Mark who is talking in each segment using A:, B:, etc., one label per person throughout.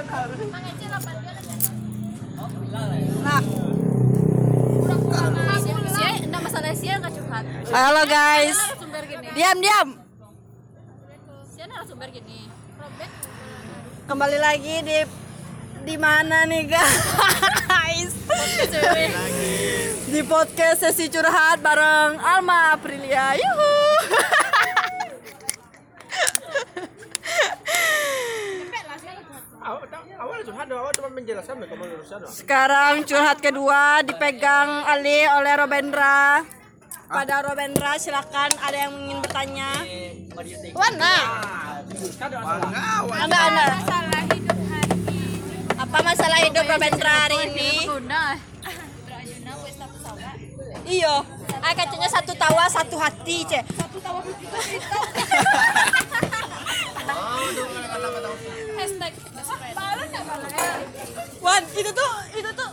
A: Nah, halo guys. Diam diam. Kembali lagi di di mana nih guys? Di podcast sesi curhat bareng Alma Aprilia. Yuhu.
B: Curhat cuma menjelaskan
A: Sekarang curhat kedua dipegang alih oleh Robendra. Pada Robendra silakan ada yang ingin bertanya. Wana. Anda Anda.
C: Masalah hidup hari
A: Apa masalah hidup Robendra hari ini? Iyo. Ah kacanya satu tawa satu hati cek. Satu tawa. Wan, itu tuh itu tuh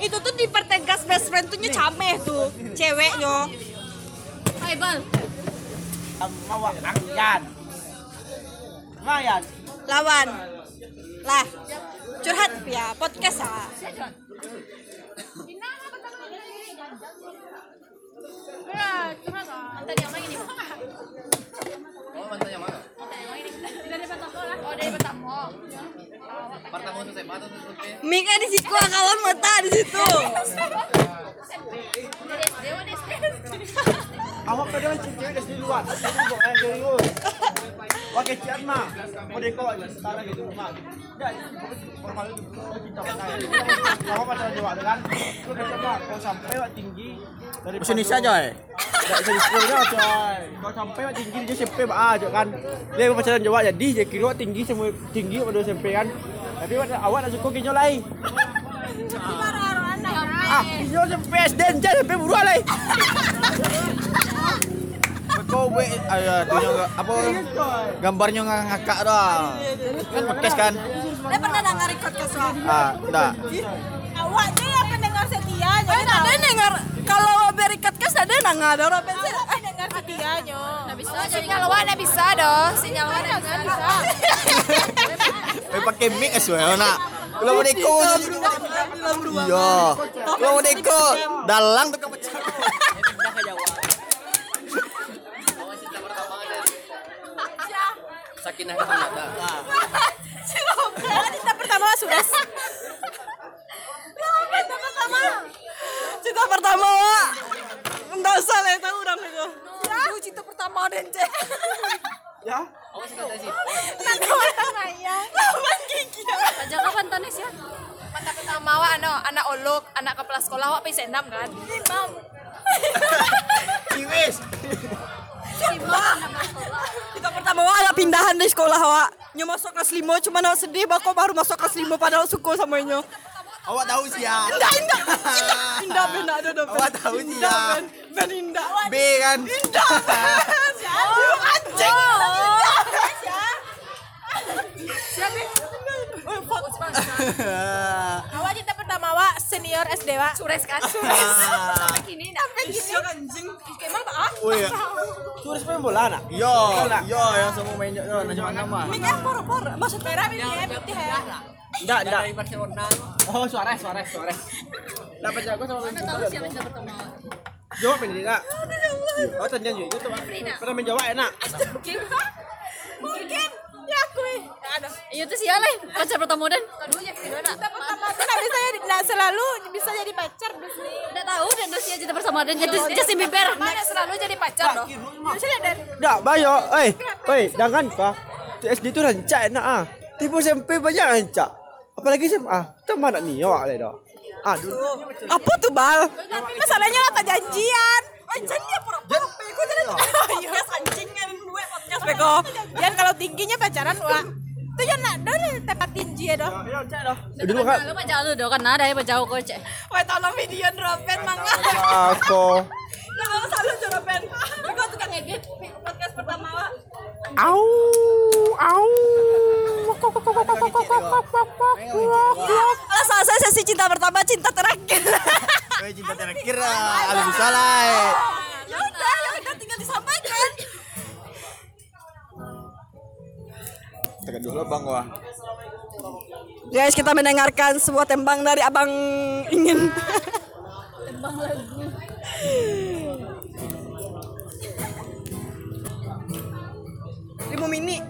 A: itu tuh dipertegas best friend tuhnya cameh tuh ceweknya
C: Hai Bal.
B: Awak angyan. Ngayan.
A: lawan lah curhat ya podcast ah
C: Ya, curhat ah. Mantan yang mana ini?
A: Mika di situ kawan mata di situ.
B: Awak kadang cewek dari luar. Bukan yang serius. Pakai mah. Mau dekor sekarang gitu mah. Enggak, formal itu cinta pacaran. Awak pacaran juga kan? Lu kata mah kau sampai wak tinggi dari
D: Indonesia, Joy.
B: Enggak bisa disuruh coy. Kau sampai wak tinggi dia SMP bah aja kan. Dia pacaran juga jadi dia kira tinggi semua tinggi pada SMP kan. Tapi wak awak nak suka kinyo lai. Ah, kinyo SMP SD je SMP buruan lai.
D: Kau be ayah tu yang apa gambarnya ng- ngakak dah. Kan podcast kan?
A: dia pernah dengar podcast wa
D: Ah, dah.
A: awak tuh ya pendengar setia oh, ada dengar kalau berikat kes ada nggak ada orang eh dengar setianya
C: Nggak bisa jadi kalau Wana bisa doh. Sinyal Wana bisa.
D: Eh pakai mic asal nak. Kalau mau deko. Iya. Kalau mau deko dalang tu kau pecah. Sakinah dah.
A: cinta pertama sudah cinta pertama cinta pertama Wak. Nggak salah itu orang itu cinta pertama dan cek
B: Ya.
A: Nanti orang nanya Lawan gigi
C: Aja kapan Tanis ya? Mantan pertama wa ano, anak olok, anak kepala sekolah wa pisa enam kan? Imam.
D: Ciwis.
C: Imam.
A: Kita pertama Wak ada pindahan di sekolah Wak Nyo masuk kelas 5 cuma nak sedih Bako baru masuk kelas 5 padahal suka sama nyo
D: Awak tahu sih ya.
A: Indah indah Indah Indah ben ada
D: Awak tahu sih
A: Indah
D: ya.
A: ben Ben indah
D: B kan.
A: Indah ben Aduh anjing
E: Awak cinta pertama awak senior SD wa.
C: Sures kan? Sampai kini nak.
A: anjing Kemal ah
D: Oh iya.
B: Turis main bola nak?
D: Yo, yo yang semua main yo nama nama.
A: Mikir pura-pura Maksud merah
E: Ini ya putih ya.
B: Enggak, enggak. Oh, Suarez, Suarez, Suarez. Dapat jago sama main
C: Tahu siapa pertama?
B: Jawab ini enggak? Oh, tanya juga itu. Pernah menjawab enak.
E: Mungkin ya aku. Ada.
C: Iya tuh siapa lah pacar pertama dan keduanya.
E: Cinta pertama jadi nggak selalu bisa jadi pacar.
C: Udah tahu dan terus dia cinta bersama dan jadi Justin Bieber.
E: Mana selalu jadi pacar loh. Dari
B: Enggak, bayo. Eh, oi, jangan kah? SD tu rancak enak ah. Tipu SMP banyak rancak. Apalagi SMA. Kita mana ni awak le dah. Ah, dulu.
A: Apa tuh bal?
E: tapi masalahnya apa janjian.
A: Anjing dia pura-pura Bego jadi podcast anjing kan gue podcast bego
E: Dan kalau tingginya pacaran wa. Itu yang nak dulu tempat tinggi ya doh.
B: Ya, rancak dah. Dulu kan
C: Lu mah jauh dong kan ada ya jauh kok cek.
A: Wah tolong video Robin mangga
B: aku.
A: Jangan selalu tuh Robin Bego tukang edit podcast pertama Wak.
B: Au, au.
A: Saya sesi cinta pertama cinta terakhir
D: cinta terakhir ah, tekan dulu bang wah.
A: Guys kita mendengarkan sebuah tembang dari abang ingin.
C: Tembang lagu lima mini.